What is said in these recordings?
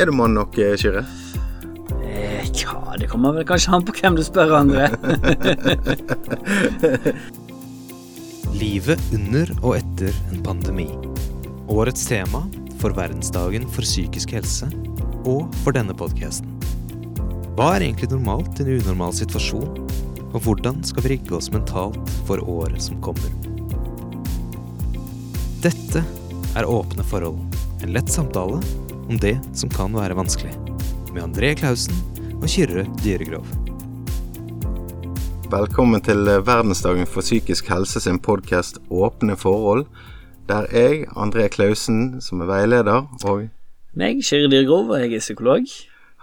Er du mann nok, eh, Kyrre? Eh, ja, det kommer vel kanskje an på hvem du spør, André. Livet under og etter en pandemi. Årets tema for verdensdagen for psykisk helse, og for denne podkasten. Hva er egentlig normalt i en unormal situasjon, og hvordan skal vi rigge oss mentalt for året som kommer? Dette er Åpne forhold, en lett samtale om det som kan være vanskelig. Med André Klausen og Kyrre Dyregrov. Velkommen til eh, verdensdagen for psykisk helse sin podkast Åpne forhold. Der jeg, André Klausen, som er veileder, og Meg, Kyrre Dyregrov, og jeg er psykolog.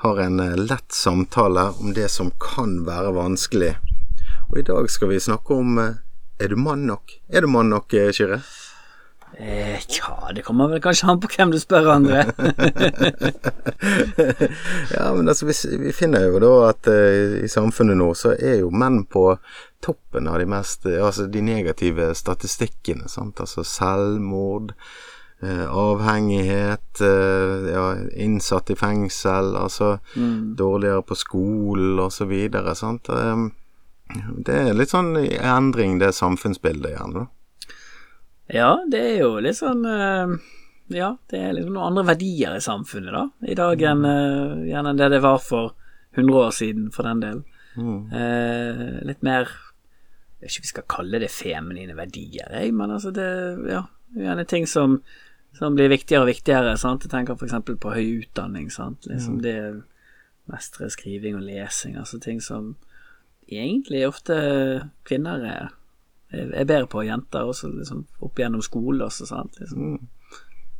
har en eh, lett samtale om det som kan være vanskelig. Og i dag skal vi snakke om eh, Er du mann nok? Er du mann nok, Kyrre? Eh, ja, det kommer vel kanskje an på hvem du spør, André. Ja, men altså, vi, vi finner jo da at eh, i samfunnet nå så er jo menn på toppen av de mest eh, Altså de negative statistikkene, sant. Altså selvmord, eh, avhengighet, eh, ja, innsatt i fengsel, altså dårligere på skolen videre, sant. Eh, det er litt sånn endring, det samfunnsbildet igjen, da. Ja, det er jo litt sånn eh, Ja, det er liksom noen andre verdier i samfunnet, da, i dag enn eh, gjerne det det var for 100 år siden, for den del. Eh, litt mer Jeg vet ikke om vi skal kalle det feminine verdier, jeg, men altså det Ja, gjerne ting som som blir viktigere og viktigere. Sant? Jeg tenker f.eks. på høy utdanning. Sant? Liksom det Mestre skriving og lesing. Altså ting som egentlig ofte kvinner er, er bedre på, jenter også liksom opp gjennom skolen også, sant. Liksom,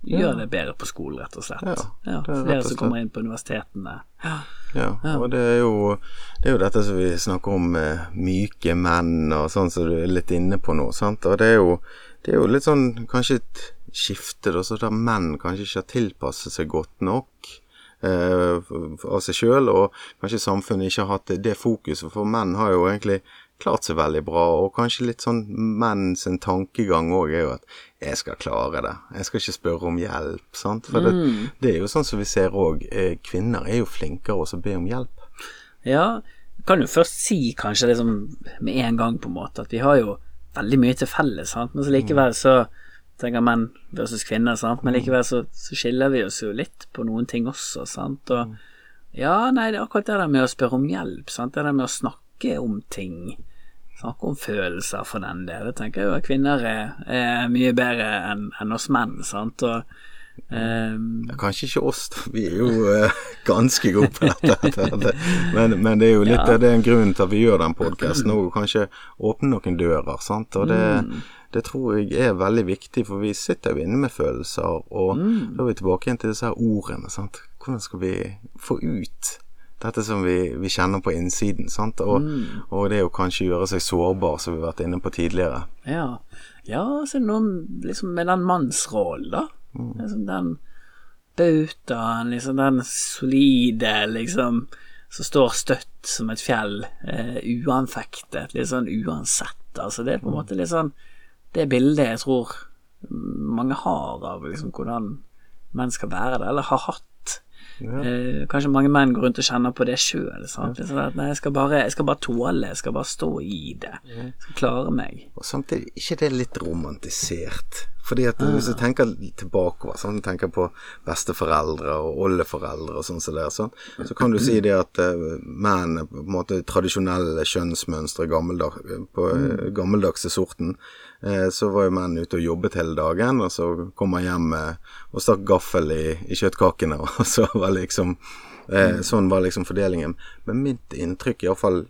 Gjør det bedre på skolen, rett og slett. Ja, Ja, er flere slett. som kommer inn på universitetene. Ja. Ja, og det er, jo, det er jo dette som vi snakker om myke menn og sånn som du er litt inne på nå, sant. Og det er jo, det er jo litt sånn kanskje et skifte, da, så der menn kanskje ikke har tilpasset seg godt nok eh, av seg sjøl, og kanskje samfunnet ikke har hatt det, det fokuset, for menn har jo egentlig klart seg veldig bra, og kanskje litt sånn menn sin tankegang òg er jo at 'jeg skal klare det', jeg skal ikke spørre om hjelp, sant. For det, det er jo sånn som vi ser òg, eh, kvinner er jo flinkere også å be om hjelp. Ja, kan jo først si kanskje liksom med en gang på en måte at vi har jo veldig mye til felles, sant? men så likevel så tenker menn versus kvinner, sant? men likevel så, så skiller vi oss jo litt på noen ting også, sant, og ja, nei, det er akkurat det der med å spørre om hjelp, sant, det der med å snakke om ting, snakke om følelser for den del, Jeg tenker jo at kvinner er, er mye bedre enn en oss menn, sant, og Um, Ja, Kanskje ikke oss, da. vi er jo uh, ganske gode på dette. men, men det er jo litt Ja. det er en grunn til at vi gjør den podkasten òg, og kanskje åpne noen dører. sant? Og det, Mm. det tror jeg er veldig viktig, for vi sitter jo inne med følelser, og Mm. da er vi tilbake igjen til disse ordene. sant? Hvordan skal vi få ut dette som vi, vi kjenner på innsiden? sant? Og, Mm. og det å kanskje gjøre seg sårbar, som vi har vært inne på tidligere. Ja, ja så er noe liksom med den mannsrollen, da. Liksom den bautaen, liksom den solide, liksom, som står støtt som et fjell, eh, uanfektet, litt sånn uansett. Altså, det er på en måte litt sånn det bildet jeg tror mange har av liksom hvordan menn skal være det, eller har hatt. Eh, kanskje mange menn går rundt og kjenner på det sjøl. At nei, jeg skal, bare, jeg skal bare tåle, jeg skal bare stå i det. Jeg skal klare meg. Og samtidig ikke det er litt romantisert. Fordi at hvis du tenker tilbakeover, sånn, tenker på besteforeldre og oldeforeldre og sånn som det er, sånn, så kan du si det at uh, menn på en måte tradisjonelle kjønnsmønstre gammeldag, på eh, gammeldagse sorten. Eh, så var jo menn ute og jobbet hele dagen, og så kom han hjem og stakk gaffel i, i kjøttkakene, og så var liksom Eh, sånn var liksom fordelingen. Men mitt inntrykk, iallfall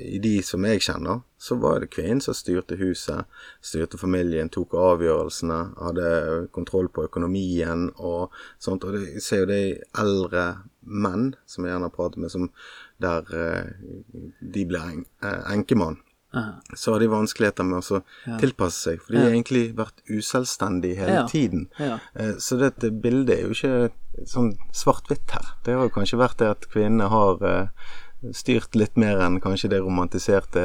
i de som jeg kjenner, så var det kvinnen som styrte huset, styrte familien, tok avgjørelsene, hadde kontroll på økonomien og sånt. Og det, jeg ser jo det i eldre menn som jeg gjerne prater med, som der eh, de blir en, eh, enkemann. Så har de vanskeligheter med å tilpasse seg, for de har egentlig vært uselvstendige hele tiden. Ja. Eh, Så dette bildet er jo ikke sånn svart-hvitt her. Det har jo kanskje vært det at kvinnene har eh, styrt litt mer enn kanskje det romantiserte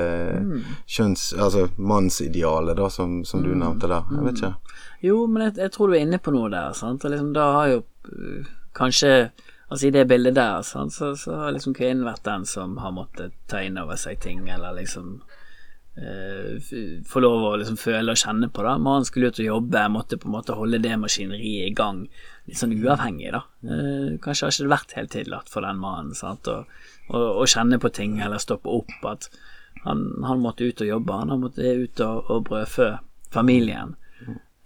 kjønns... Altså mannsidealet, da, som, som du nevnte der. Jeg vet ikke. Jo, men jeg, jeg tror du er inne på noe der, sant. Og liksom, da har jo øh, kanskje Altså I det bildet der sant, så, så har liksom kvinnen vært den som har måttet ta inn over seg ting, eller liksom eh, få lov å liksom føle og kjenne på da Mannen skulle ut og jobbe, måtte på en måte holde det maskineriet i gang, litt sånn uavhengig, da. Eh, kanskje har ikke det vært helt tillatt for den mannen å, kjenne på ting eller stoppe opp. At han, han måtte ut og jobbe, han måtte ut og, og brødfø familien.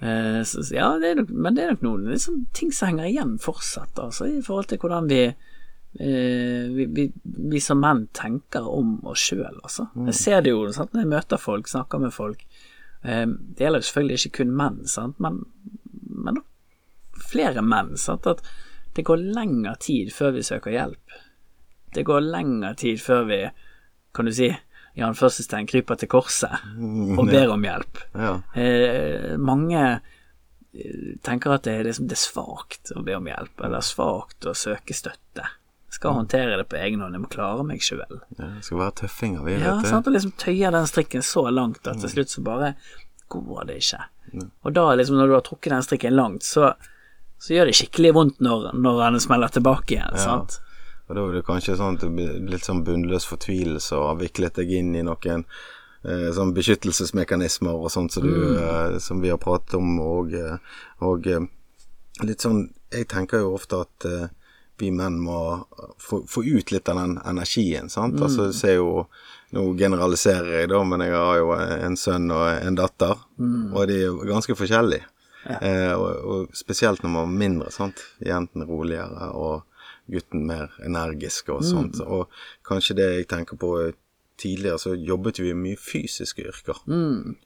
Eh, så, ja, det nok, men det er nok noen liksom, ting som henger igjen fortsatt, altså, i forhold til hvordan vi eh, vi, vi, vi som menn tenker om oss sjøl, altså. Jeg ser det jo sant, når jeg møter folk, snakker med folk. Eh, det gjelder jo selvfølgelig ikke kun menn, sant, men, men flere menn. Sant, at det går lengre tid før vi søker hjelp. Det går lengre tid før vi, kan du si, i anførselstegn kryper til korset og ber om hjelp. Ja. Eh, mange eh, tenker at det er, liksom, det er svakt å be om hjelp, eller svakt å søke støtte. Skal håndtere det på egen hånd, jeg må klare meg sjøl. ja. Det skal være tøffinger, vi Ja, sant, og liksom tøye den strikken så langt at til slutt så bare går det ikke. Og da liksom, når du har trukket den strikken langt, så, så gjør det skikkelig vondt når, når den smeller tilbake igjen, sant. Og da er det kanskje sånn at det blir litt sånn bunnløs fortvilelse og har viklet deg inn i noen eh, sånn beskyttelsesmekanismer og sånt som, du, eh, som vi har pratet om, og, eh, og litt sånn Jeg tenker jo ofte at vi menn må få, få ut litt av den energien, sant. Altså, du ser jo Nå generaliserer jeg, da, men jeg har jo en sønn og en datter, og de er jo ganske forskjellige. Eh, og, og spesielt når man er mindre, sant. Jentene roligere og gutten mer energisk og sånt. Og kanskje det jeg tenker på Tidligere så jobbet vi i mye fysiske yrker.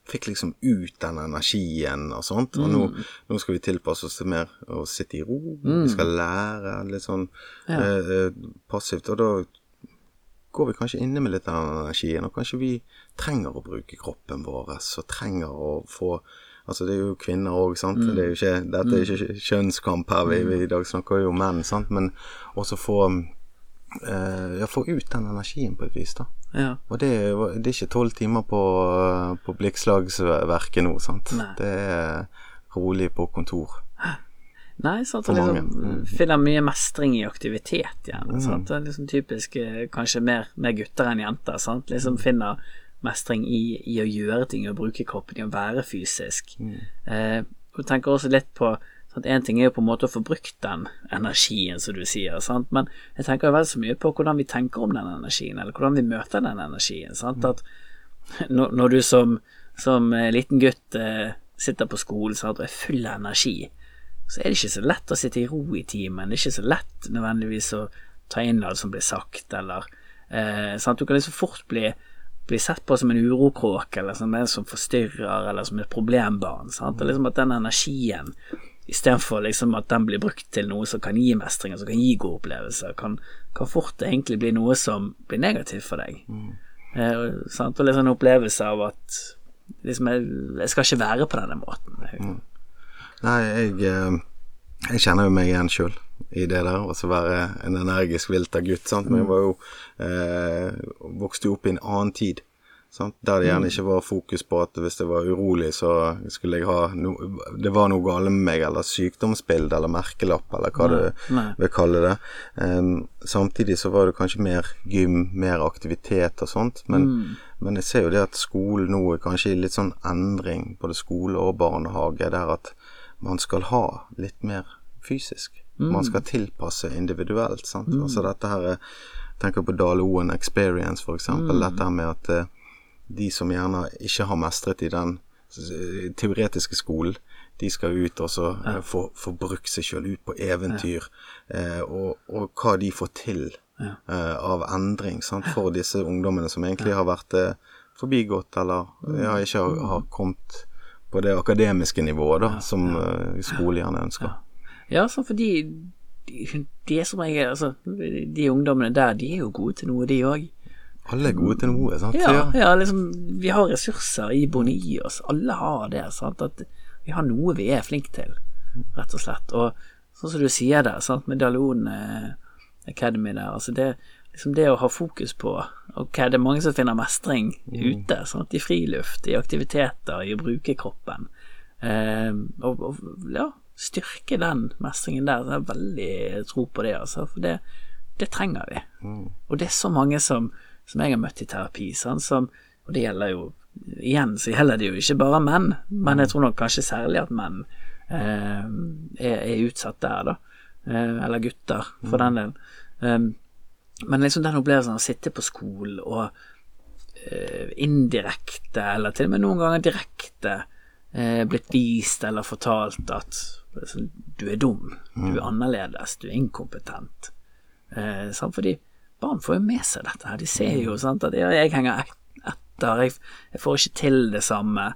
Fikk liksom ut den energien og sånt. Og nå, nå skal vi tilpasse oss til mer å sitte i ro. Vi skal lære litt sånn ja. eh, passivt. Og da går vi kanskje inne med litt av den energien, og kanskje vi trenger å bruke kroppen vår, og trenger å få Altså, det er jo kvinner òg, sant. Det er ikke, dette er ikke kjønnskamp her, vi, vi i dag snakker jo om menn, sant. Men også få eh, jeg få ut den energien på et vis, da. Ja. Og det, det er ikke tolv timer på, på blikkslagsverket nå, sant. Nei. Det er rolig på kontor. Nei, sant, For og liksom, mm. finner mye mestring i aktivitet igjen. Sant? Det er liksom typisk eh, kanskje mer, mer gutter enn jenter. Sant? Liksom finner mestring i, i å gjøre ting, å bruke kroppen, i å være fysisk. Eh, og tenker også litt på En ting er jo på en måte å få brukt den energien, som du sier, sant? men jeg tenker jo vel så mye på hvordan vi tenker om den energien, eller hvordan vi møter den energien. Sant? At når, du som, som eh, liten gutt eh, sitter på skolen sant, og er full av energi, så er det ikke så lett å sitte i ro i timen. Det er ikke så lett nødvendigvis å ta inn alt som blir sagt, eller eh, sant? Du kan liksom fort bli, bli sett på som en urokråke, eller som en som forstyrrer, eller som et problembarn. Sant? Og liksom at den energien, istedenfor liksom at den blir brukt til noe som kan gi mestring, som kan gi gode opplevelser, kan, kan fort egentlig bli noe som blir negativt for deg. Eh, og- sant? Og litt sånn opplevelse av at liksom, jeg, jeg skal ikke være på denne måten. Mm. Nei, jeg, eh, jeg kjenner jo meg igjen sjøl i det der. Å være en energisk vilter gutt. Sant? Men jeg var jo eh, vokste jo opp i en annen tid. Sant? Der det gjerne ikke var fokus på at hvis jeg var urolig, så skulle jeg ha no, Det var noe galt med meg, eller sykdomsbilde, eller merkelapp, eller hva du nei. vil kalle det. Um, samtidig så var det kanskje mer gym, mer aktivitet og sånt. Men, men jeg ser jo det at skolen nå er kanskje i litt sånn endring, både skole og barnehage, der at man skal ha litt mer fysisk. Man skal tilpasse individuelt. Sant? Altså dette her er- Tenker på Dale Oen Experience, for eksempel. Dette her med at eh, de som gjerne ikke har mestret i den eh, teoretiske skolen, de skal ut og så ja. få, få brukt seg sjøl ut på eventyr, eh, og, og hva de får til eh, av endring sant? for disse ungdommene som egentlig har vært eh, forbigått, eller ja, ikke har, har kommet på det akademiske nivået da, som eh, skole gjerne ønsker. Ja, fordi de, de er som jeg, Altså, de ungdommene der, de er jo gode til noe, de òg. Alle er gode til noe, sant? Ja, ja, liksom Vi har ressurser iboende i oss. Alle har det. Sant? At vi har noe vi er flinke til, rett og slett. Og sånn som du sier der, sant, med Dalon eh, Academy der, altså det liksom det å ha fokus på Ok, det er mange som finner mestring ute, sant, i friluft, i aktiviteter, i å bruke kroppen. Eh, og, og ja, styrke den mestringen der. Jeg har veldig tro på det, altså. For det, det trenger vi. Og det er så mange som, som jeg har møtt i terapi, Sånn, som Og det gjelder jo Igjen så gjelder det jo ikke bare menn, men jeg tror nok kanskje særlig at menn eh, er, er utsatt der, da. Eh, eller gutter, for den del. Um, men liksom den opplevelsen av å sitte på skolen og eh, indirekte, eller til og med noen ganger direkte, eh, blitt vist eller fortalt at liksom, du er dum, du er annerledes, du er inkompetent. Eh? Fordi barn får jo med seg dette her. De ser jo sant, at jeg henger etter, jeg, jeg får ikke til det samme.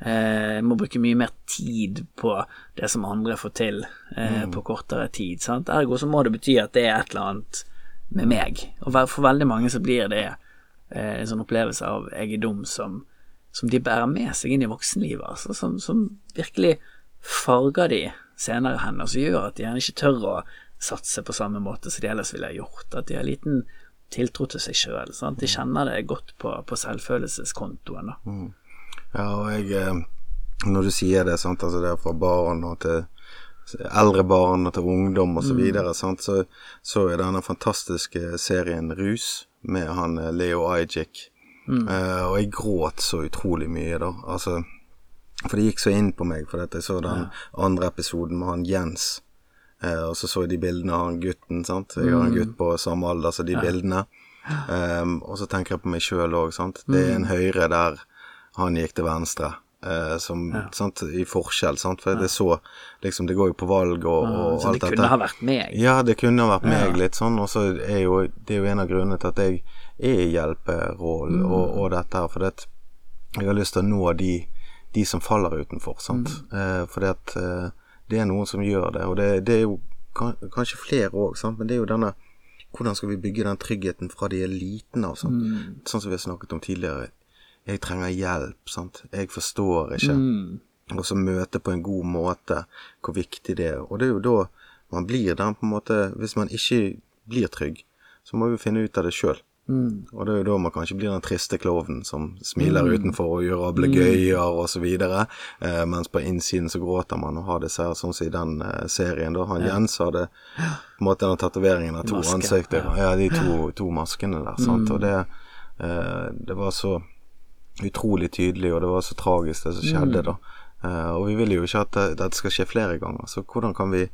Eh, jeg må bruke mye mer tid på det som andre får til eh, på kortere tid. Sant? Ergo så må det bety at det er et eller annet med meg. Og for veldig mange så blir det eh, en sånn opplevelse av jeg er dum som, som de bærer med seg inn i voksenlivet, altså, som, som virkelig farger de senere hen, og som gjør at de gjerne ikke tør å satse på samme måte som de ellers ville ha gjort. At de har liten tiltro til seg sjøl. De kjenner det godt på, på selvfølelseskontoen. Da. Ja, og jeg eh, Når du sier det, sant, altså det er fra barn og til eldre barn og til ungdom og så videre, sant, så, så er denne fantastiske serien Rus med han eh, Leo Ajik. Eh, og jeg gråt så utrolig mye, da. Altså For det gikk så inn på meg, for jeg så den andre episoden med han Jens. Eh, og så så jeg de bildene av han gutten, sant. Jeg har en gutt på samme alder, så de bildene. Um, og så tenker jeg på meg sjøl òg, sant. Det er en høyre der han gikk til venstre. eh, som, sant, I forskjell, sant. For det er så liksom, Det går jo på valg og, og Så alt det kunne ha vært meg. Ja, det kunne ha vært meg litt sånn, og så er jo det er jo en av grunnene til at jeg er i hjelperollen og, og dette her, For det, jeg har lyst til å nå de, de som faller utenfor, sant. Eh, fordi at eh, det er noen som gjør det, og det, det er jo kanskje flere òg, men det er jo denne hvordan skal vi bygge den tryggheten fra de er liten av? Sånn, sånn som vi har snakket om tidligere. Jeg trenger hjelp, sant. Jeg forstår ikke. Og så møte på en god måte hvor viktig det er. Og det er jo da man blir den på en måte Hvis man ikke blir trygg, så må vi finne ut av det sjøl. Og det er jo da man kanskje blir den triste klovnen som smiler utenfor og gjør ablegøyer så videre, eh, mens på innsiden så gråter man og har disse her, sånn som i den eh, serien. da Han Jens hadde på en måte den tatoveringen av to Maske. ansikter. Ja, de to, to maskene der, sant. Og det, eh, det var så utrolig tydelig, og det var så tragisk det som skjedde da. Eh, og vi vil jo ikke at det, skal skje flere ganger, så hvordan kan vi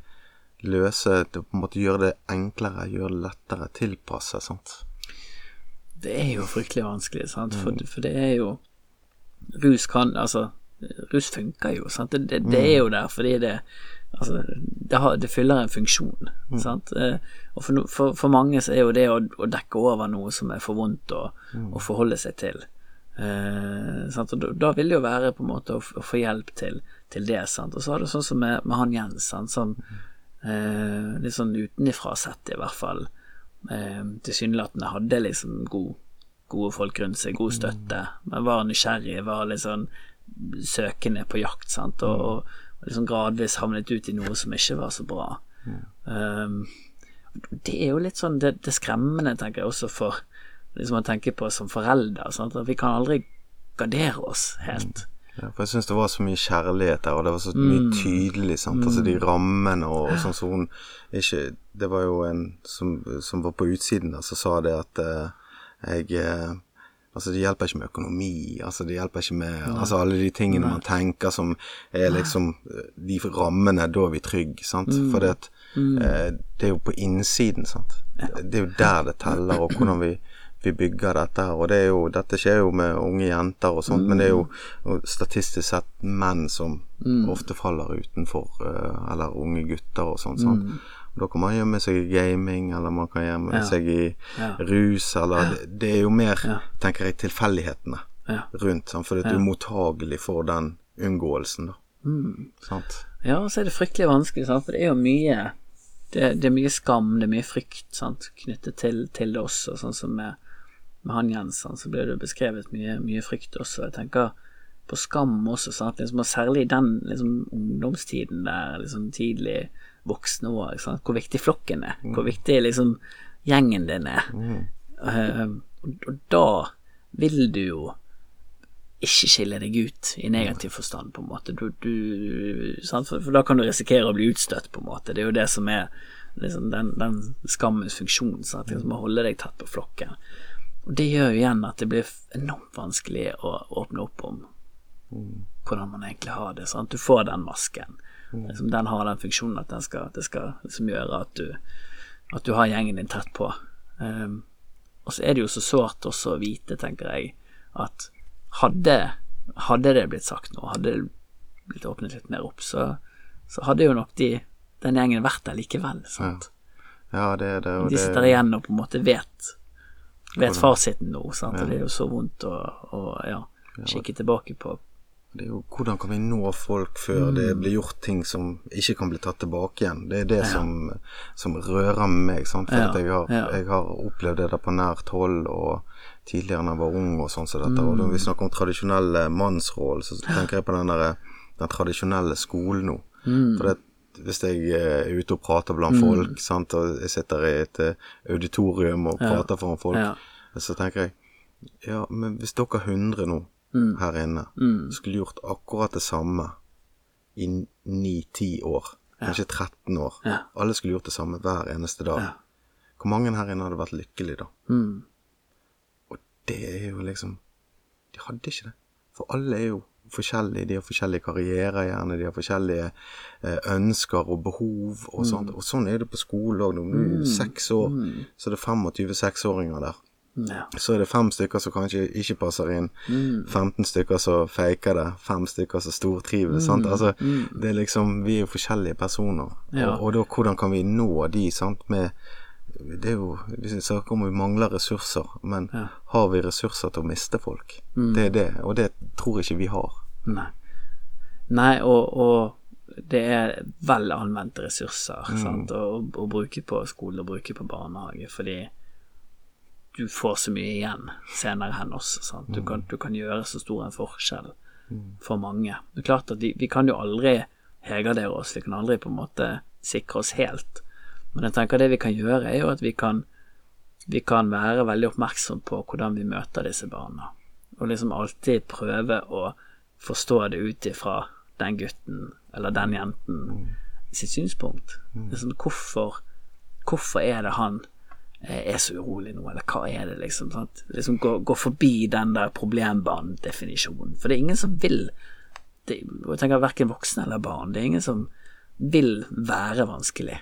løse det, på en måte gjøre det enklere, gjøre det lettere, tilpasse, sant. Det er jo fryktelig vanskelig, sant? For, for det er jo Rus kan Altså, rus funker jo, sant? Det, det, det er jo der fordi det Altså, det, har, det fyller en funksjon, sant. Eh, og for, for, for mange så er jo det å, å dekke over noe som er for vondt å, å forholde seg til. Eh, sant? Og da, da vil det jo være på en måte å, å få hjelp til, til det, sant. Og så har du sånn som med, med han Jens, sant, som eh, litt sånn utenifra sett i hvert fall eh, tilsynelatende hadde liksom god, gode folk rundt seg, god støtte, men var nysgjerrig, var litt sånn søkende på jakt, sant, og, og, og liksom gradvis havnet ut i noe som ikke var så bra. Um, det er jo litt sånn det, det skremmende, tenker jeg, også for liksom å tenke på som forelder, sant, vi kan aldri gardere oss helt. Ja, for jeg syns det var så mye kjærlighet der, og det var så mye tydelig, sant. Altså de rammene og, og sånn som hun ikke Det var jo en som, som var på utsiden der, som sa det at eh, jeg eh, Altså, det hjelper ikke med økonomi, altså det hjelper ikke med altså alle de tingene man tenker som er liksom eh, de rammene, da er vi trygge, sant. For det, at, eh, det er jo på innsiden, sant. Det er jo der det teller, og hvordan vi, vi bygger dette her. Og det er jo, dette skjer jo med unge jenter og sånt, men det er jo statistisk sett menn som ofte faller utenfor, eh, eller unge gutter og sånt. sånt. Og Da kan man gjemme seg i gaming, eller man kan gjemme Ja. seg i Ja. rus, eller det, det er jo mer, tenker jeg, tilfeldighetene Ja. rundt, sant? for du er mottagelig for den unngåelsen, da. Mm. Sant? Ja, og så er det fryktelig vanskelig, sant? for det er jo mye det, det er mye skam, det er mye frykt sant? knyttet til, til det også, sånn som med, med han Jensen så ble det beskrevet mye, mye frykt også. Jeg tenker på skam også, sant? Liksom, og særlig i den liksom, ungdomstiden der, liksom tidlig voksne år, sant? hvor viktig flokken er, hvor viktig liksom gjengen din er. Eh, og, og da vil du jo ikke skille deg ut i negativ forstand, på en måte. Du, du? For, for, da kan du risikere å bli utstøtt, på en måte. Det er jo det som er liksom, den, den, skammens funksjon, sant? Liksom, å holde deg tett på flokken. Og det gjør jo igjen at det blir enormt vanskelig å åpne opp om hvordan man egentlig har det. Sant? Du får den masken. Liksom, den har den funksjonen at den skal, det skal liksom gjøre at du, at du har gjengen din tett på. Um, og så er det jo så sårt også å vite, tenker jeg, at hadde, hadde det blitt sagt noe, hadde det blitt åpnet litt mer opp, så, så hadde jo nok de, den gjengen vært der likevel. Sant? Ja. ja det er det. de sitter igjen og på en måte vet, vet fasiten nå, sant? Og det er jo så vondt å, å ja, kikke tilbake på det er jo hvordan kan vi nå folk før mm. det blir gjort ting som ikke kan bli tatt tilbake igjen. Det er det ja. som, som, rører meg. Sant? For ja. jeg, har, ja. jeg, har, opplevd det der på nært hold og tidligere da jeg var ung og sånn som så dette. Mm. Og når vi snakker om tradisjonelle mannsroll, så tenker jeg på den, der, den tradisjonelle skolen nå. Mm. For det, hvis jeg er ute og prater blant mm. folk, sant? og jeg sitter i et eh, auditorium og prater foran folk, så tenker jeg ja, men hvis dere er 100 nå mm. her inne mm. skulle gjort akkurat det samme i 9-10 år, kanskje 13 år ja. Alle skulle gjort det samme hver eneste dag. Ja. Hvor mange her inne hadde vært lykkelige da? Mm. Og det er jo liksom De hadde ikke det. For alle er jo forskjellige. De har forskjellige karrierer, gjerne. De har forskjellige eh, ønsker og behov og sånt. Mm. Og sånn er det på skole òg. Når du er mm. seks år, mm. så er det 25 seksåringer der. Ja. Så er det fem stykker som kanskje ikke passer inn. Mm. 15 stykker som faker det. Fem stykker som stortrives. Mm. Altså, mm. det er liksom Vi er jo forskjellige personer. Ja. Og, og, da hvordan kan vi nå de, sant, med det er jo Vi snakker om vi mangler ressurser, men ja. har vi ressurser til å miste folk? Mm. Det er det, og det tror ikke vi har. Nei. Nei, og, og det er vel anvendte ressurser mm. å, å, bruke på skole og bruke på barnehage, fordi du får så mye igjen senere hen også. Du kan, du, kan, gjøre så stor en forskjell for mange. Det er klart at vi, vi kan jo aldri hegardere oss, vi kan aldri på en måte sikre oss helt. Men jeg tenker det vi kan gjøre, er jo at vi kan, vi kan være veldig oppmerksom på hvordan vi møter disse barna. Og liksom alltid prøve å forstå det ut ifra den gutten eller den jenten sitt synspunkt. Liksom, hvorfor, hvorfor er det han er så urolig nå, eller hva er det, liksom? Sant? liksom gå, gå, forbi den der problembarndefinisjonen. For det er ingen som vil det, Jeg tenker verken voksne eller barn. Det er ingen som vil være vanskelig.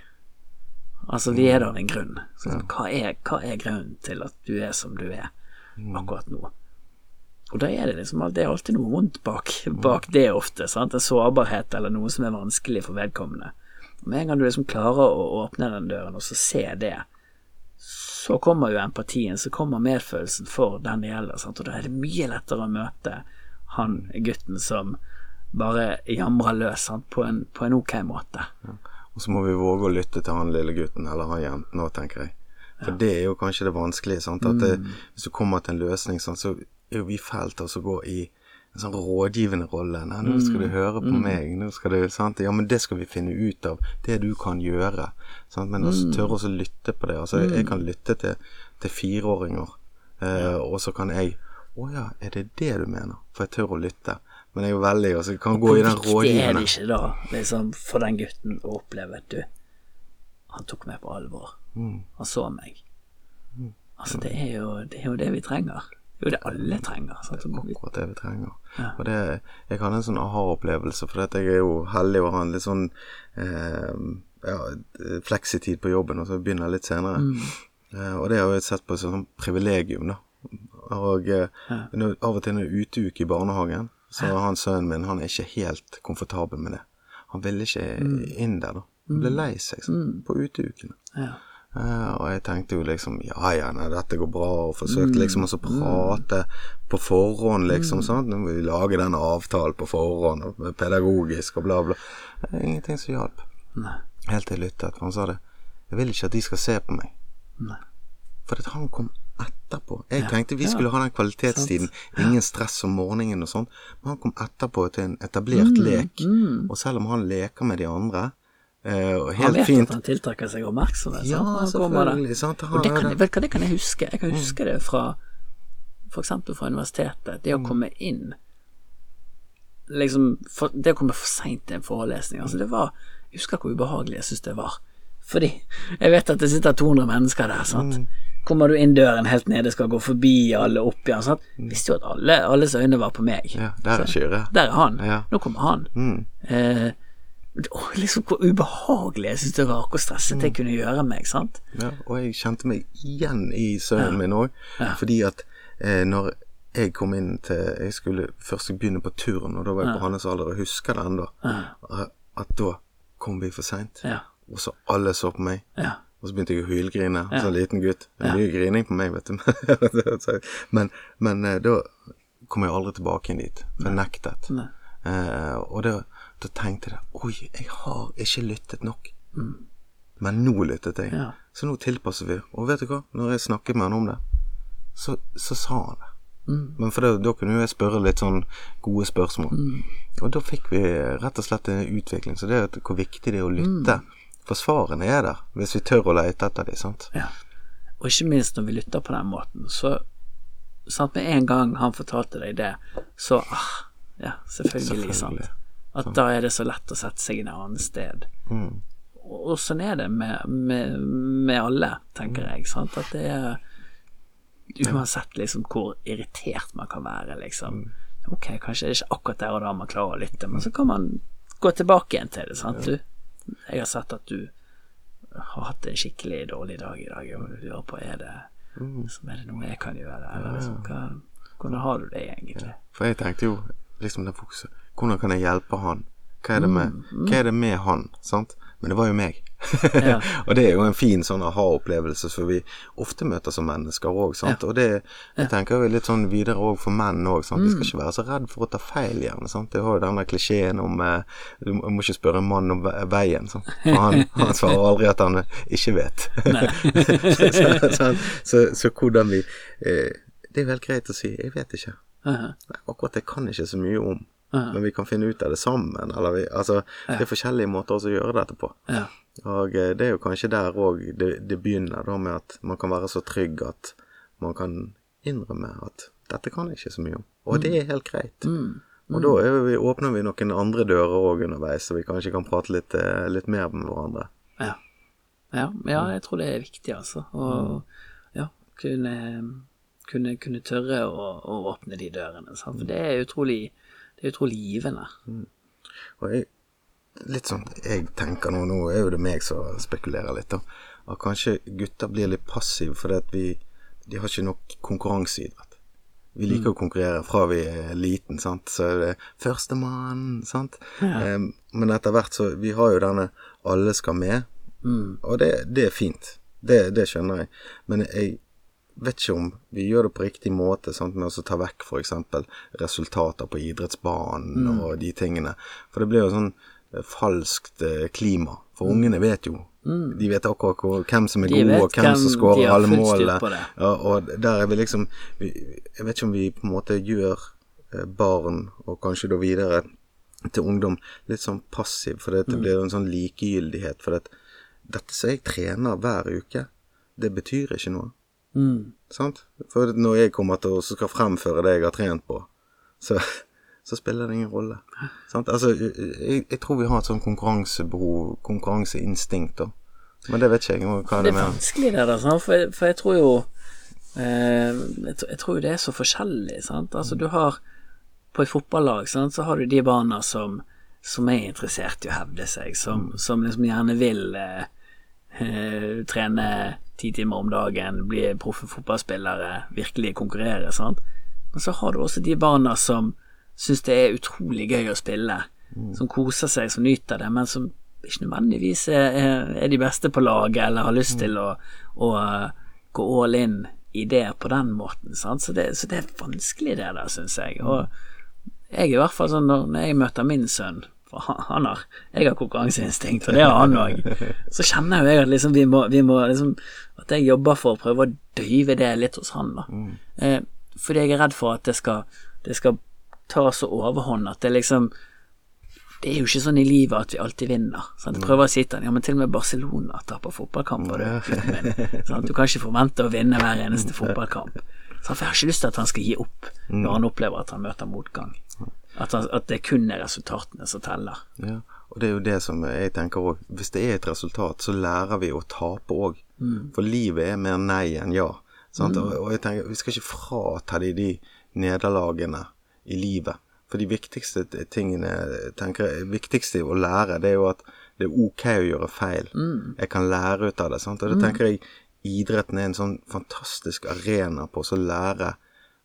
Altså, vi er der av en grunn. Så, hva, er, hva, er, grunnen til at du er som du er akkurat nå? Og da er det liksom Det er alltid noe vondt bak, bak det ofte. Sant? En sårbarhet eller noe som er vanskelig for vedkommende. Med en gang du liksom klarer å åpne den døren og så se det, så kommer jo empatien, så kommer medfølelsen for den det gjelder. Sant? Og da er det mye lettere å møte han gutten som bare jamrer løs sant? På, en, på en ok måte. Ja. Og så må vi våge å lytte til han lille gutten eller han jenten òg, tenker jeg. For ja. det er jo kanskje det vanskelige. Sant? At det, mm. hvis du kommer til en løsning, sant, så er jo vi fælt til å gå i en sånn rådgivende rolle. Nei, nå skal du mm. høre på mm. meg. Nå skal du, sant? Ja, men det skal vi finne ut av. Det du kan gjøre. Sant? Men også tørre å lytte på det. Altså, jeg kan lytte til, til fireåringer, eh, og så kan jeg Å ja, er det det du mener? For jeg tør å lytte. Men jeg er jo veldig altså, jeg kan gå i den rådgivende Hvor viktig er det ikke da, liksom, for den gutten å oppleve at du Han tok meg på alvor. Mm. Han så meg. Mm. Altså, det er, jo, det er jo det vi trenger. Jo, det alle trenger. Sant? Det er akkurat det vi trenger. Ja. Og det, jeg hadde en sånn aha-opplevelse, for jeg er jo heldig å ha en litt sånn eh, ja, fleksitid på jobben, og så begynner jeg litt senere. Mm. Eh, og det har jeg sett på som sånn privilegium, da. Og eh, ja. av og til når jeg er uteuke i barnehagen, så han sønnen min han er ikke helt komfortabel med det. Han ville ikke mm. inn der, da. Han ble mm. lei seg sånn, mm. på uteukene. Ja. Uh, og jeg tenkte jo liksom ja ja, nei, dette går bra, og forsøkte mm. liksom å prate på forhånd, liksom. Mm. sånn Nå må vi lage den avtalen på forhånd, og pedagogisk og bla, bla. Ingenting som hjalp. Helt til jeg lyttet. Han sa det. Jeg vil ikke at de skal se på meg. Nei. For at han kom etterpå. Jeg tenkte vi skulle ha den kvalitetstiden. Ingen stress om morgenen og sånn. Men han kom etterpå til en etablert mm. lek. Mm. Og selv om han leker med de andre, Uh, han vet fint. at han tiltrekker seg oppmerksomhet. Ja, selvfølgelig. Sant? Og det kan, vet det kan jeg huske. Jeg kan mm. huske det fra f.eks. fra universitetet. Det å mm. komme inn liksom for, Det å komme for seint til en forelesning, altså det var Jeg husker hvor ubehagelig jeg syntes det var. Fordi jeg vet at det sitter 200 mennesker der, sant. Mm. Kommer du inn døren helt nede, skal gå forbi alle opp igjen, sant. Visste jo at alle, alles øyne var på meg. Ja, der er Kyrre. Der er han. Ja. Nå kommer han. Mm. Eh, å, liksom hvor ubehagelig jeg syntes det var, hvor stresset Mm. det kunne gjøre meg, sant. Ja, og jeg kjente meg igjen i sønnen min òg, Ja. fordi at eh, når jeg kom inn til Jeg skulle først begynne på turn, og da var jeg på hans alder, og jeg husker det ennå, at da kom vi for seint, Ja. og så alle så på meg. Ja. Og så begynte jeg å hylgrine som liten gutt. Det er mye grining på meg, vet du. men, men eh, da kom jeg aldri tilbake inn dit. For jeg nektet. Nei. Eh, og da, da tenkte jeg Oi, jeg har ikke lyttet nok. Men nå lyttet jeg. Ja. Så nå tilpasser vi. Og vet du hva? Når jeg snakket med han om det, så, så sa han det. Men for det, da kunne jo jeg spørre litt sånn gode spørsmål. Og da fikk vi rett og slett en utvikling. Så det er hvor viktig det er å lytte. For svarene er der, hvis vi tør å lete etter dem. Sant? Ja. Og ikke minst når vi lytter på den måten, så sant, Med en gang han fortalte deg det, så ah, Ja, selvfølgelig, Selvfølgelig. sant. At da er det så lett å sette seg inn et annet sted. Mm. Og, og sånn er det med, med, med alle, tenker jeg. Sant? At det er Uansett liksom hvor irritert man kan være, liksom. Ok, kanskje det er ikke akkurat der og da man klarer å lytte, men så kan man gå tilbake igjen til det, sant. Du, jeg har sett at du har hatt en skikkelig dårlig dag i dag, og du lurer på er det, liksom, er det noe jeg kan gjøre, eller liksom, hva, hvordan har du det egentlig? For jeg tenkte jo liksom det fokuset Hvordan kan jeg hjelpe han? Hva er det med, hva er det med han? Sant? Men det var jo meg. Ja. og det er jo en fin sånn aha-opplevelse som vi ofte møter som mennesker òg, Ja. Og det jeg tenker jeg litt sånn videre òg for menn òg, Mm. Vi skal ikke være så redd for å ta feil, gjerne. Sant? Det har jo denne klisjeen om eh, Du må ikke spørre en mann om veien, sant. For han, han svarer aldri at han ikke vet. så, så, så, så hvordan vi eh, Det er jo helt greit å si 'jeg vet ikke'. Uh -huh. akkurat det kan ikke så mye om. Aha. Men vi kan finne ut av det sammen. Eller vi, altså, Det er forskjellige måter å gjøre dette på. Ja. Og eh, det er jo kanskje der òg det, det begynner, da med at man kan være så trygg at man kan innrømme at 'dette kan jeg ikke så mye om'. Og det er helt greit. Og da vi, åpner vi noen andre dører òg underveis, så vi kanskje kan prate litt, eh, litt mer med hverandre. Ja. ja. Ja, jeg tror det er viktig, altså. Å ja, kunne, kunne, kunne tørre å, å åpne de dørene. Sant? For det er utrolig det er utrolig givende. Og jeg, litt sånn jeg tenker nå, nå er jo det meg som spekulerer litt, da. At kanskje gutter blir litt passive fordi at vi De har ikke nok konkurranseidrett. Vi liker å konkurrere fra vi er liten, sant. Så er det førstemann, sant. Em, men etter hvert så Vi har jo denne 'alle skal med', og det, det er fint. Det, det skjønner jeg. Men jeg vet ikke om vi gjør det på riktig måte, sant? med å ta vekk f.eks. resultater på idrettsbanen Mm. og de tingene. For det blir jo sånn falskt eh, klima. For ungene vet jo. De vet akkurat hvor, hvem som er Mm. Gode, og hvem hvem som skårer alle målene. Ja, og der er vi liksom Jeg vet ikke om vi på en måte gjør eh, barn, og kanskje da videre til ungdom, litt sånn passiv, for det Mm. blir en sånn likegyldighet. For det, dette som jeg trener hver uke, det betyr ikke noe. Mm. Sant? For når jeg kommer til å skal fremføre det jeg har trent på, så, så spiller det ingen rolle. Sant? Altså, jeg, jeg tror vi har et sånn konkurransebehov, konkurranseinstinkt, da. Men det vet ikke jeg hva Det det er vanskelig det der? For, for jeg tror jo eh, jeg, tror- jo det er så forskjellig, sant. Altså du har På et fotballag, sant, så har du de barna som som er interessert i å hevde seg, som, som liksom gjerne vil eh, eh, trene ti timer om dagen, bli proffe fotballspillere, virkelig konkurrere, sant. Men så har du også de barna som syns det er utrolig gøy å spille, som koser seg, som nyter det, men som ikke nødvendigvis er, er- de beste på laget, eller har lyst til å, å eh, gå all in i det på den måten. Sant? Så, det, så det er vanskelig det der, syns jeg. Og jeg i hvert fall sånn når, jeg møter min sønn for han, har Jeg har konkurranseinstinkt, og det har han òg. Så kjenner jo jeg at liksom vi må, vi må liksom At jeg jobber for å prøve å døyve det litt hos han, da. Eh, fordi jeg er redd for at det skal, det skal ta så overhånd at det liksom det er jo ikke sånn i livet at vi alltid vinner. Sant? Jeg prøver å si til han, ja, men til og med Barcelona taper fotballkamper. Du, min. Du kan ikke forvente å vinne hver eneste fotballkamp. Sant? For jeg har ikke lyst til at han skal gi opp når han opplever at han møter motgang. At, han- at det kun er resultatene som teller. Ja, og det er jo det som jeg tenker òg. Hvis det er et resultat, så lærer vi å tape òg. For livet er mer nei enn ja. Og, og jeg tenker, vi skal ikke frata de de nederlagene i livet. For de viktigste tingene tenker viktigste å lære, det er jo at det er ok å gjøre feil. Jeg kan lære ut av det. Sant? Og det tenker jeg idretten er en sånn fantastisk arena på å lære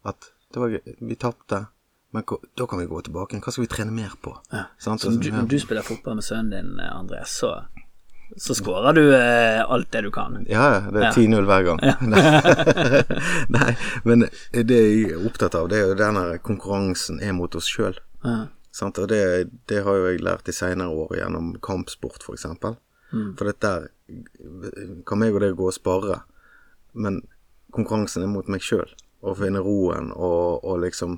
at var, vi tapte, men da kan vi gå tilbake. Hva skal vi trene mer på? Sant? Så du, når du spiller fotball med sønnen din, Andres så, så skårer du eh, alt det du kan. Ja, ja, det er 10-0 hver gang. Nei, men det jeg er opptatt av, det er jo den der konkurransen er mot oss sjøl. Ja. Og det, det har jo jeg lært i seinere år gjennom kampsport, f.eks. For, eksempel. for dette kan meg og det gå og spare, men konkurransen er mot meg sjøl. Å finne roen og, og liksom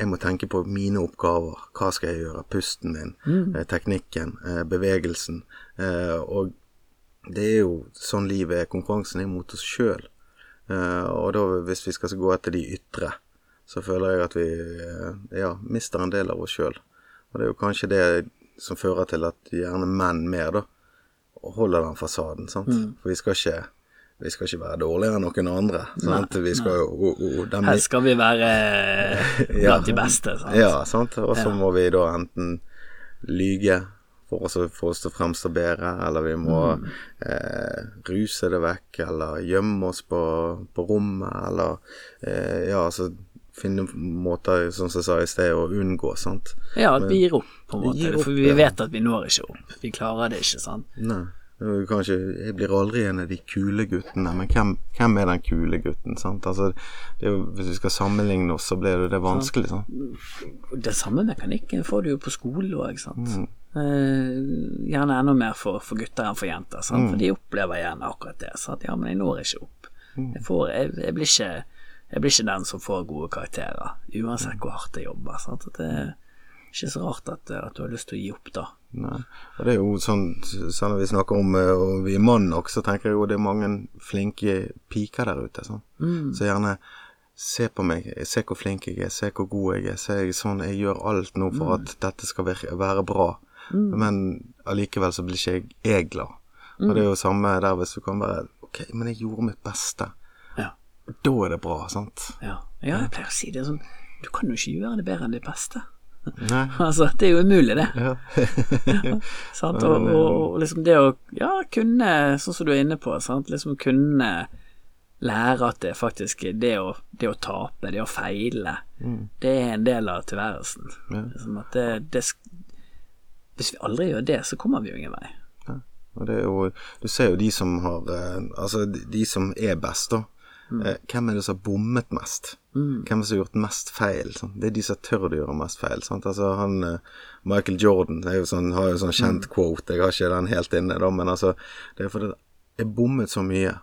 Jeg må tenke på mine oppgaver. Hva skal jeg gjøre? Pusten min, eh, teknikken, eh, bevegelsen. Eh, og det er jo sånn livet er. Konkurransen er mot oss sjøl. Eh, og da, hvis vi skal gå etter de ytre, så føler jeg at vi ja, mister en del av oss sjøl. Og det er jo kanskje det som fører til at gjerne menn mer, da, holder den fasaden. sant? For vi skal ikke vi skal ikke være dårligere enn noen andre. sant? vi skal jo o- o- dem- Her skal vi være eh, Ja. blant de beste. Sant? Ja, sant. Og så må vi da enten lyge for å få oss til å fremstå bedre, eller vi må Mm. eh, ruse det vekk, eller gjemme oss på, på rommet, eller eh, ja, altså finne måter, som jeg sa i sted, å unngå, sant. Ja, at vi gir opp, på en måte. opp, for vi ja. vet at vi når ikke opp. Vi klarer det ikke, sant. Nei. Kanskje, jeg blir aldri en av de kule guttene, men hvem, hvem er den kule gutten? sant? Altså, det jo, Hvis vi skal sammenligne oss, så blir det, det vanskelig. sant? Det samme mekanikken får du jo på skolen òg, sant. Mm. Eh, gjerne enda mer for, for gutter enn for jenter, sant? Mm. for de opplever gjerne akkurat det. Sant? Ja, men jeg når ikke opp. Jeg, får, jeg, jeg, blir ikke, jeg blir ikke den som får gode karakterer, uansett hvor hardt jeg jobber. Sant? Det er ikke så rart at, at du har lyst til å gi opp da. Nei. Og det er jo sånn, Selv når vi snakker om eh, og vi er mann nok, så tenker jeg jo det er mange flinke piker der ute. Sånn. Så gjerne se på meg, se hvor flink jeg er, se hvor god jeg er. Se sånn, jeg gjør alt nå for at dette skal være bra. Men allikevel så blir ikke jeg, jeg glad. Og det er jo samme der hvis du kan være Ok, men jeg gjorde mitt beste. Ja. Da er det bra, sant? Ja. ja, jeg pleier å si det sånn Du kan jo ikke gjøre det bedre enn ditt beste. Altså, det er jo umulig, det. Ja. Sant? Og, og, og liksom det å ja, kunne, sånn som du er inne på, sant? liksom kunne lære at det faktisk det å, det å tape, det å feile, det er en del av tilværelsen. Ja. Liksom at det, det Hvis vi aldri gjør det, så kommer vi jo ingen vei. Og det er jo, du ser jo de som har eh, Altså de, de som er best, da. Eh, hvem er det som har bommet mest? Hvem er det som har gjort mest feil? Sant? Det er de som tør å gjøre mest feil. Altså han eh, Michael Jordan jo sånn, har jo sånn kjent quote, jeg har ikke den helt inne, da, men altså Det er fordi jeg bommet så mye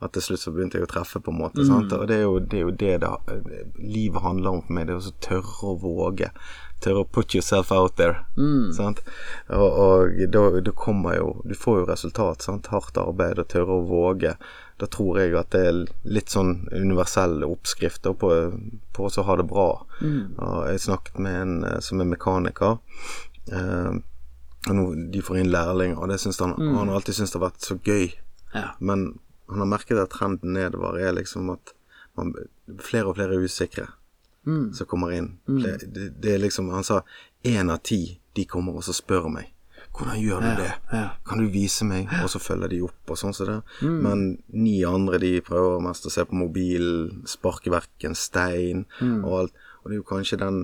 at til slutt så begynte jeg å treffe, på en måte. Sant? Og det er jo det, er jo det, det livet handler om for meg. Det er å tørre å våge. Tørre å put yourself out there. Sant? Og, og da, da kommer jo Du får jo resultat. Sant? Hardt arbeid og tørre å våge. Da tror jeg at det er litt sånn universelle oppskrifter på, på å ha det bra. Og jeg snakket med en eh, som er mekaniker. Eh, nå, de får inn lærlinger, og det syns han, han har alltid syntes det har vært så gøy. Ja. Men han har merket at trenden nedover er liksom at man, flere og flere er usikre som kommer inn. Det, det, det er liksom Han sa én av ti de kommer og så spør meg. Hvordan gjør du det? Kan du vise meg? Og så følger de opp og sånn som det. Men ni andre de prøver mest å se på mobilen, sparke vekk en stein og alt. Og det er jo kanskje den,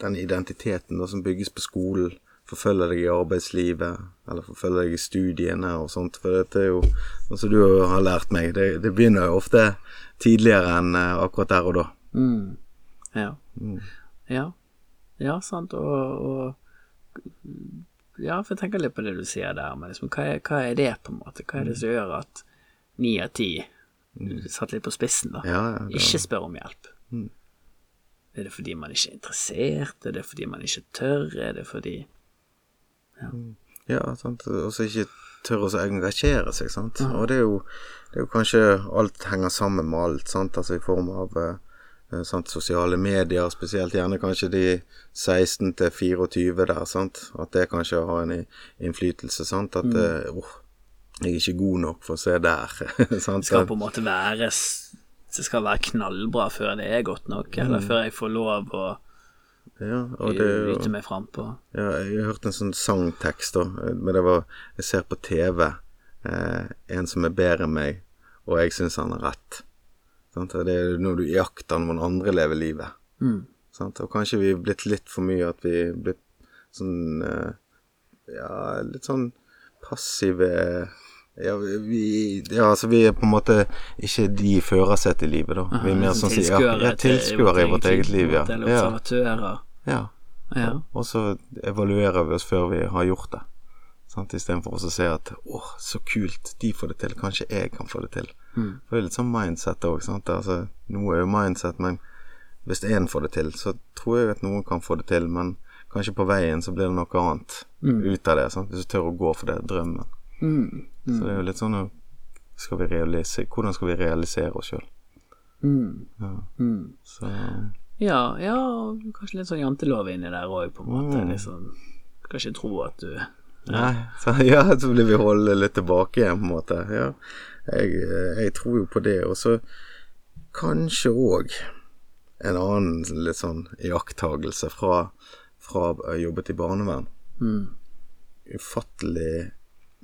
den identiteten da, som bygges på skolen. Forfølger deg i arbeidslivet, eller forfølger deg i studiene og sånt. For dette er jo, sånn som du har lært meg, det, det begynner jo ofte tidligere enn eh, akkurat der og da. Mm. Ja. ja. Ja, sant. Og, og Ja, for jeg tenker litt på det du sier der, men liksom, hva, er, hva er det, på en måte? Hva er det som gjør at ni av ti Satt litt på spissen, da. Ja, ja, det- Ikke spør om hjelp. Er det fordi man ikke er interessert? Er det fordi man ikke tør? Er det fordi Ja, sant. Og så ikke tør å så engasjere seg, sant. Og det er, jo, det er jo kanskje Alt henger sammen med alt, sant. Altså i form av eh, sant? Sosiale medier, spesielt gjerne kanskje de 16 til 24 der, sant. At det kanskje har en innflytelse, sant. At eh, oh, jeg er ikke god nok for å se der. sant? Det skal på en måte være Det skal være knallbra før det er godt nok, eller før jeg får lov å ja, og det, vite meg frampå. Ja, jeg har hørt en sånn sangtekst, da. Men det var Jeg ser på TV eh, en som er bedre enn meg, og jeg syns han har rett. Sant? Det er når du jakter noen andre lever livet. Mm. Sant? Og kanskje vi er blitt litt for mye at vi er blitt sånn eh, Ja, litt sånn passive ja, vi, ja, altså vi er på en måte ikke de førersetet i livet, da. Vi er mer sånn som- ja, ja, tilskuere i vårt eget liv, ja. Eller observatører. ja. Ja. Og så evaluerer vi oss før vi har gjort det. Sant? Istedenfor å se at åh, så kult, de får det til, kanskje jeg kan få det til. Mm. For det er litt sånn mindset òg. Altså, noe er jo mindset, men hvis én får det til, så tror jeg at noen kan få det til, men kanskje på veien så blir det noe annet ut av det, sant. Hvis du tør å gå for det, drømmen. Mm. Så det er jo litt sånn skal vi realisere, Hvordan skal vi realisere oss sjøl? Mm. Ja. Mm. Så Ja, ja, kanskje litt sånn jantelov inni der òg, på en måte. Mm. Liksom, skal ikke tro at du Nei, så, ja, så blir vi holde litt tilbake igjen, på en måte. Ja, jeg, jeg tror jo på det. Og så kanskje òg en annen litt sånn iakttagelse fra, fra jeg jobbet i barnevern. mm. Ufattelig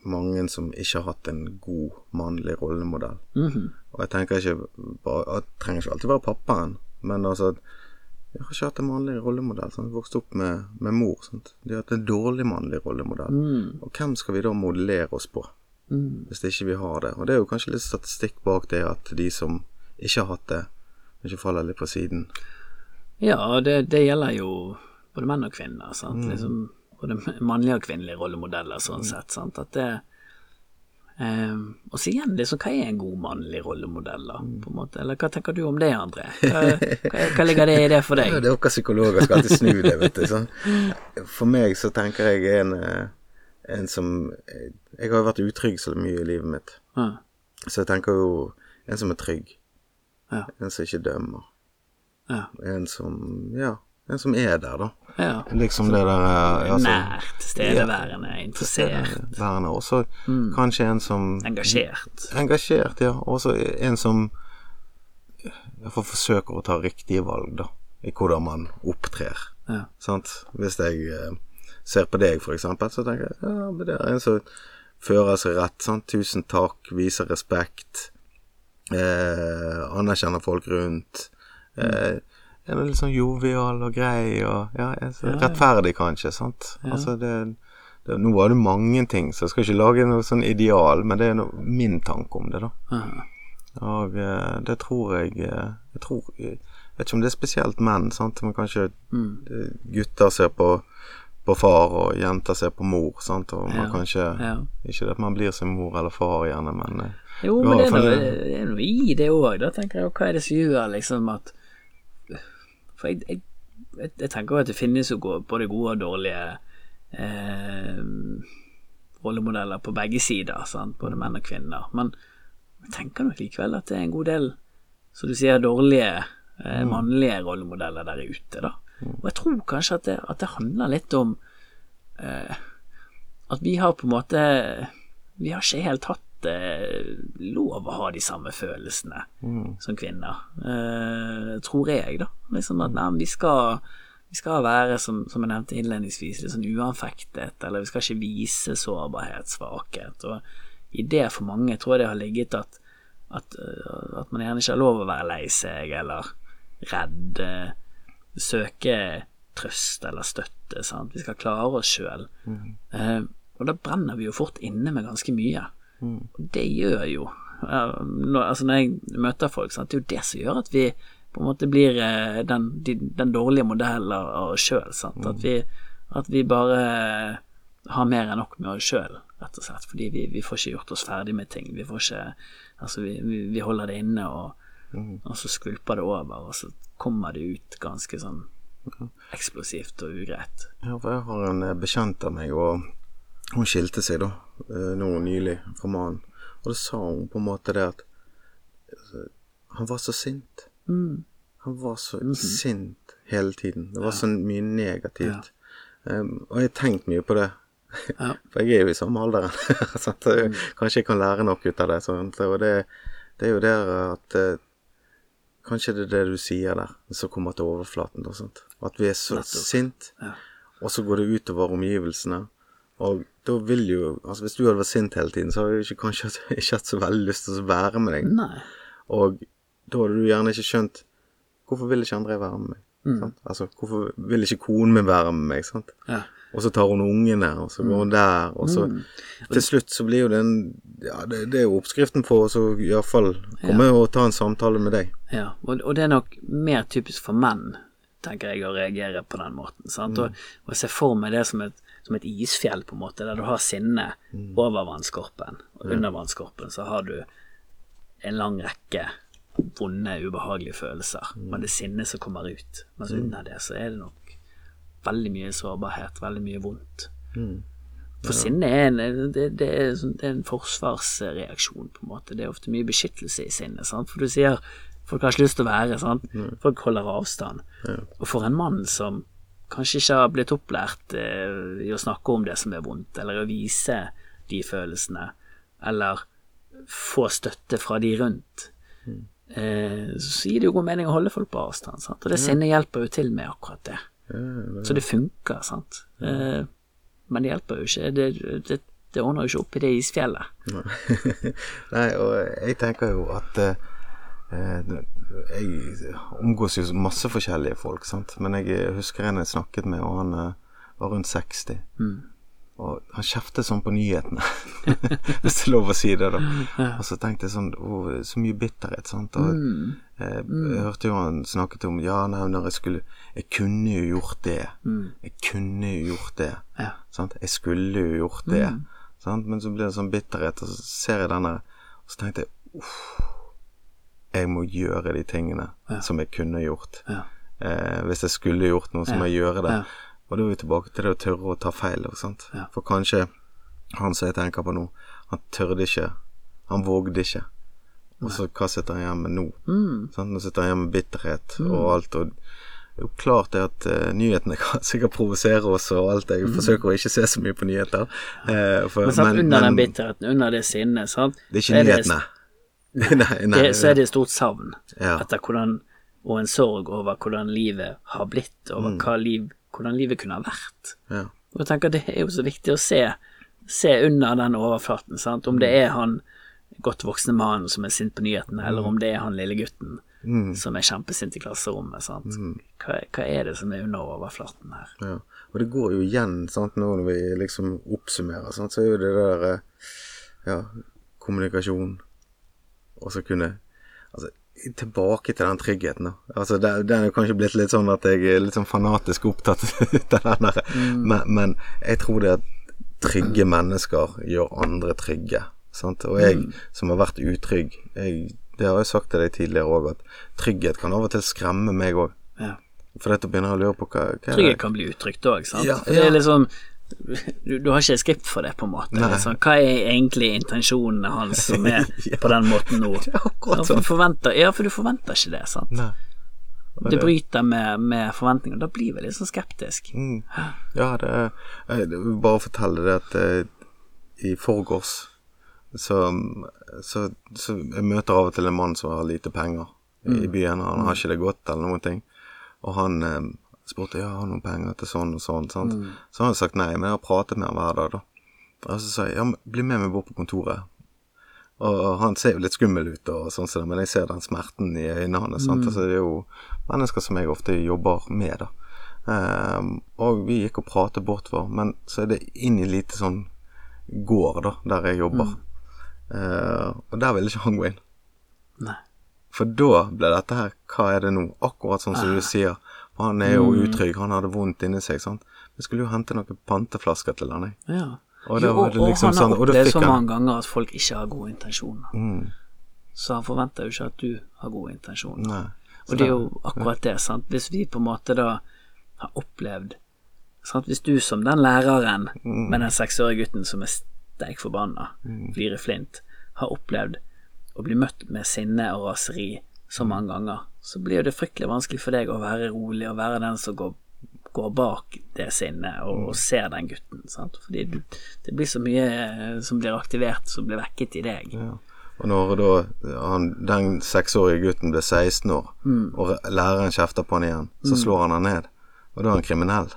mange som ikke har hatt en god mannlig rollemodell. Mhm. Og jeg tenker ikke bare jeg trenger ikke alltid være pappaen, men altså Jeg har ikke hatt en mannlig rollemodell. Sant? Vokst opp med, med mor. Sant? De har hatt en dårlig mannlig rollemodell. Mm. Og hvem skal vi da modellere oss på, Mm. hvis ikke vi har det? Og det er jo kanskje litt statistikk bak det at de som ikke har hatt det, ikke faller litt på siden. Ja, det, det gjelder jo både menn og kvinner. Sant? Mm. Liksom, både mannlige og kvinnelige rollemodeller, sånn sett. Sant? At det eh, Og så igjen, liksom, hva er en god mannlig rollemodell, da? Mm. På en måte? Eller hva tenker du om det, André? Hva, hva, hva ligger det i det for Ja, deg? det er dere psykologer skal alltid snu det, vet du. Sånn. For meg så tenker jeg en, eh, en som Jeg har jo vært utrygg så mye i livet mitt, Ja. så jeg tenker jo en som er trygg. Ja. En som ikke dømmer. Ja. En som Ja, en som er der, da. Ja. Liksom det der eh, altså, Nær, tilstedeværende, interessert, Værende. Og så Mm. kanskje en som engasjert. Engasjert, ja. Og så en som iallfall forsøker å ta riktige valg, da. I hvordan man opptrer. Ja. Sant? Hvis jeg eh, ser på deg, for eksempel, så tenker jeg ja, men det er en som fører seg rett. Sant? Tusen takk, viser respekt. Eh, anerkjenner folk rundt. Eh, er litt sånn jovial og grei og ja, er så rettferdig, kanskje. Sant? Altså, det, det Nå var det mange ting, så jeg skal ikke lage noe sånn ideal, men det er noe, min tanke om det, da. Ja. Og eh, det tror jeg eh, Jeg tror Jeg vet ikke om det er spesielt menn, sant, men kanskje Mm. gutter ser på, på far, og jenter ser på mor, sant, og man Ja, kanskje ja. Ikke at man blir sin mor eller far, gjerne, men eh, Jo, men det er, noe, det- det er noe i det òg. Da tenker jeg, hva er det som gjør liksom at For jeg, jeg, jeg, jeg tenker at det finnes jo både gode og dårlige eh, rollemodeller på begge sider, sant? både menn og kvinner. Men jeg tenker nok likevel at det er en god del, som du sier, dårlige eh, mannlige rollemodeller der ute, da. Og jeg tror kanskje at det, at det handler litt om eh, at vi har på en måte Vi har ikke helt hatt eh, lov å ha de samme følelsene som kvinner, eh, tror jeg, da. Liksom at nei, vi skal vi skal være, som, som jeg nevnte innledningsvis, litt sånn uanfektet, eller vi skal ikke vise sårbarhet, svakhet. Og i det for mange tror jeg det har ligget at, at, eh, at man gjerne ikke har lov å være lei seg, eller redd, eh, søke trøst eller støtte, sant. Vi skal klare oss sjøl. Eh, og da brenner vi jo fort inne med ganske mye. Og det gjør jo eh, når, Altså når jeg møter folk, sant, det er jo det som gjør at vi på en måte blir eh, den, den dårlige modellen av oss sjøl. At, vi, at vi bare har mer enn nok med oss sjøl, rett og slett. Fordi vi, vi får ikke gjort oss ferdig med ting. Vi får ikke Altså, vi, vi, holder det inne, og, og så skvulper det over, og så kommer det ut ganske sånn eksplosivt og ugreit. Ja, for jeg har en eh, bekjent av meg, og hun skilte seg da, eh, nå nylig, fra mannen. Og da sa hun på en måte det at altså, han var så sint. Mm. Han var så sint hele tiden. Det var så mye negativt. Um, og jeg har tenkt mye på det. Ja. For jeg er jo i samme alder. sant? Så jeg- Kanskje jeg kan lære noe ut av det. Sånt. Og det, det er jo der at eh, Kanskje det er det du sier der, som kommer til overflaten. Da? At vi er så Nettopp. sint, Ja. og så går det utover omgivelsene. Og da vil jo Altså Hvis du hadde vært sint hele tiden, så hadde du ikke, kanskje ikke hatt så veldig lyst til å være med deg. Nei. Og da hadde du gjerne ikke skjønt Hvorfor vil ikke André være med meg? Mm. Sant? Altså, hvorfor vil ikke konen min være med meg? Sant? Ja. Og så tar hun ungene, og så går hun der, og så Til slutt så blir jo den Ja, det, det er jo oppskriften på å iallfall komme og ta en samtale med deg. Ja, og, og det er nok mer typisk for menn, tenker jeg, å reagere på den måten. Sant? Og, og se for meg det som et, som et isfjell, på en måte, der du har sinne over vannskorpen, og under vannskorpen så har du en lang rekke vonde, ubehagelige følelser, men det er sinnet som kommer ut. Mens under det så er det nok veldig mye sårbarhet, veldig mye vondt. For sinne er en, det, det, er, sånn- det er en forsvarsreaksjon, på en måte. Det er ofte mye beskyttelse i sinnet. Sant? For du sier folk har ikke lyst til å være, sant? folk holder avstand. Og for en mann som kanskje ikke har blitt opplært eh, i å snakke om det som er vondt, eller å vise de følelsene, eller få støtte fra de rundt, eh, så gir det jo god mening å holde folk på avstand. Sant? Og det sinnet hjelper jo til med akkurat det. Så det funker, sant. Eh, men det hjelper jo ikke. Det, det, det ordner jo ikke opp i det isfjellet. Nei, og jeg tenker jo at eh, Jeg omgås jo masse forskjellige folk, sant. Men jeg husker en jeg snakket med, og han eh, var rundt 60. Og han kjeftet sånn på nyhetene, hvis det er lov å si det, da. Og så tenkte jeg sånn oh, så mye bitterhet, sant. Og eh, jeg hørte jo han snakket om Ja, nei, når jeg skulle Jeg kunne jo gjort det. Jeg kunne jo gjort det. Ja. Sant? Jeg skulle jo gjort det. Sant? Men så blir det sånn bitterhet, og så ser jeg denne Og så tenkte jeg uff, jeg må gjøre de tingene som jeg kunne gjort. Ja. Eh, hvis jeg skulle gjort noe, så må jeg gjøre det. Ja. Og da er vi tilbake til det å tørre å ta feil. Ja. For kanskje han som jeg tenker på nå, han tørde ikke. Han vågde ikke. Og så hva sitter han igjen med nå? Mm. Sånn, Nå sitter han igjen med bitterhet og alt. Og det er jo klart det at uh, nyhetene kan sikkert provosere oss og alt. Jeg forsøker å ikke se så mye på nyheter. Uh, for, Mm. Men, sant, under den bitterheten, under det sinnet, sant, det er ikke det- nyhetene. nei, nei, det, så er det et stort savn Ja. etter hvordan Og en sorg over hvordan livet har blitt, over Mm. liv, hvordan livet kunne ha vært. ja. Og jeg tenker Det er jo så viktig å se, se under den overflaten. Sant? Om det er han godt voksne mannen som er sint på nyhetene, eller om det er han lille gutten som er kjempesint i klasserommet. Sant? Hva, hva er det som er under overflaten her? Ja, og det går jo igjen sant, nå når vi liksom oppsummerer, sant, så er jo det der eh, ja, kommunikasjon og så kunne altså, Tilbake til den tryggheten. da. Altså, det- er kanskje blitt litt sånn at jeg er litt sånn fanatisk opptatt av den der. Men, men jeg tror det at trygge mennesker gjør andre trygge. Sant? Og jeg som har vært utrygg, jeg, det har jeg sagt til deg tidligere òg, at trygghet kan av og til skremme meg òg. Ja. For dette begynner jeg å lure på hva, hva? Trygghet kan bli utrygt òg, sant. Ja, For det ja. er liksom du, du har ikke skript for det, på en måte. Liksom, hva er egentlig intensjonene hans som er på den måten nå? Det er akkurat Ja, for sånn. ja, for du forventer ikke det, sant. Nei. Og Det bryter med, med forventningene. Da blir vi litt sånn skeptisk. Mm. Ja, det er Jeg vil bare fortelle det at eh, i forgårs så, så, så Jeg møter av og til en mann som har lite penger i byen. Han har ikke det godt eller noen ting. Og han eh, spurte ja, har noen penger til sånn og sånn. Sant? Så har han sagt nei, men jeg har pratet med han hver dag, da. Og så sa jeg ja, bli med meg bort på kontoret. Og han ser jo litt skummel ut, og sånn, men jeg ser den smerten i øynene hans. Mm. Altså, det er jo mennesker som jeg ofte jobber med. da. Um, og vi gikk og pratet bortover, men så er det inn i lite sånn gård da, der jeg jobber. Ehm, og der ville ikke han gå inn. Nei. For da ble dette her Hva er det nå? Akkurat sånn som du sier. Han er jo utrygg, han hadde vondt inni seg. sant? Vi skulle jo hente noen panteflasker til han. Ja. Og Jo, var det liksom han har sånn, og opplevd så mange ganger at folk ikke har gode intensjoner. Mm, Så han forventer jo ikke at du har gode intensjoner. nei. Og det er jo akkurat det, sant. Hvis vi på en måte da har opplevd sant? Hvis du som den læreren Mm. med den seksårige gutten som er steik forbanna, Mm. flirer flint, har opplevd å bli møtt med sinne og raseri så Mm. mange ganger, så blir det fryktelig vanskelig for deg å være rolig og være den som går, går bak det sinnet og, og ser den gutten. Sant? Fordi du, det blir så mye eh, som blir aktivert, som blir vekket i deg. Ja. Og når da han, den seksårige gutten blir 16 år, og læreren kjefter på han igjen, så slår han han ned. Og da er han kriminell.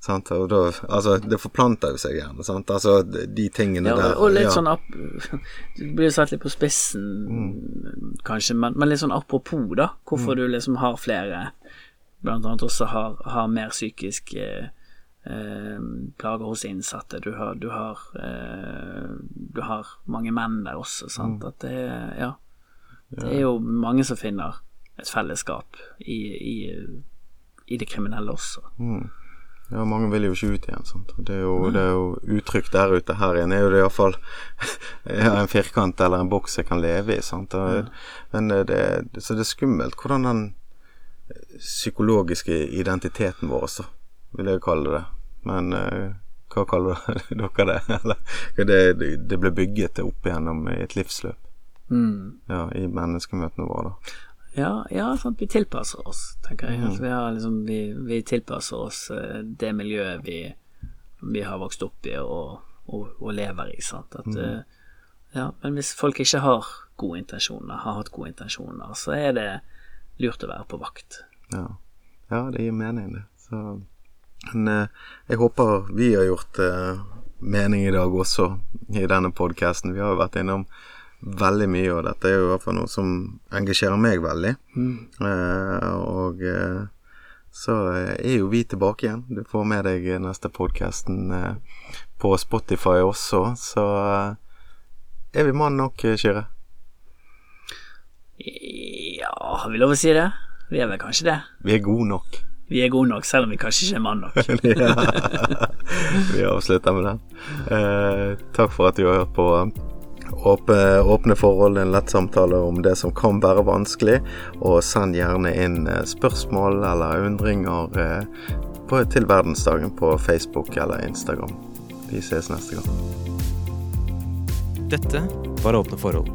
Sant? Og da, altså, det forplanter jo seg gjerne. Sant? Altså, de tingene Ja, der og, og litt ja. sånn ap Du blir satt litt på spissen, kanskje, men, men litt sånn apropos, da. Hvorfor du liksom har flere, blant annet også har, har mer psykisk eh, eh, plager hos innsatte. Du har, du har, eh, du har mange menn der også, sant. At det Ja. Det er jo mange som finner et fellesskap i, i, i det kriminelle også. Ja, mange vil jo ikke ut igjen. Sant? Det er jo, det er jo uttrykk der ute. Her igjen er jo det iallfall ja, en firkant eller en boks jeg kan leve i. Sant? Og, Men det, det, så det er skummelt hvordan den psykologiske identiteten vår, så vil jeg kalle det. Men eh, hva kaller dere det? Eller det, det ble bygget opp igjennom i et livsløp. Ja, i menneskemøtene våre, da. Ja, ja sant? vi tilpasser oss, tenker jeg. Altså, vi, har liksom, vi, vi tilpasser oss eh, det miljøet vi, vi har vokst opp i og, og, og lever i. At, eh, ja, men hvis folk ikke har gode intensjoner, har hatt gode intensjoner, så er det lurt å være på vakt. Ja, ja det gir mening, det. Så, men eh, jeg håper vi har gjort mening i dag også i denne podkasten. Vi har jo vært innom veldig mye, og dette er jo i hvert fall noe som engasjerer meg veldig. Eh, og eh, så er jo vi tilbake igjen. Du får med deg neste podkasten eh, på Spotify også, så eh, er vi mann nok, eh, Kyrre? Ja, har vi lov å si det? Vi er vel kanskje det. Vi er gode nok. Vi er gode nok, selv om vi kanskje ikke er mann nok. Vi avslutter med den. Eh, takk for at du har hørt på Åpne, åpne forhold, en lett samtale om det som kan være vanskelig. Og send gjerne inn eh, spørsmål eller undringer eh, på, til verdensdagen på Facebook eller Instagram. Vi ses neste gang. Dette var Åpne forhold.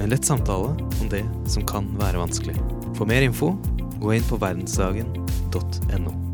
En lett samtale om det som kan være vanskelig. For mer info, gå inn på verdensdagen.no.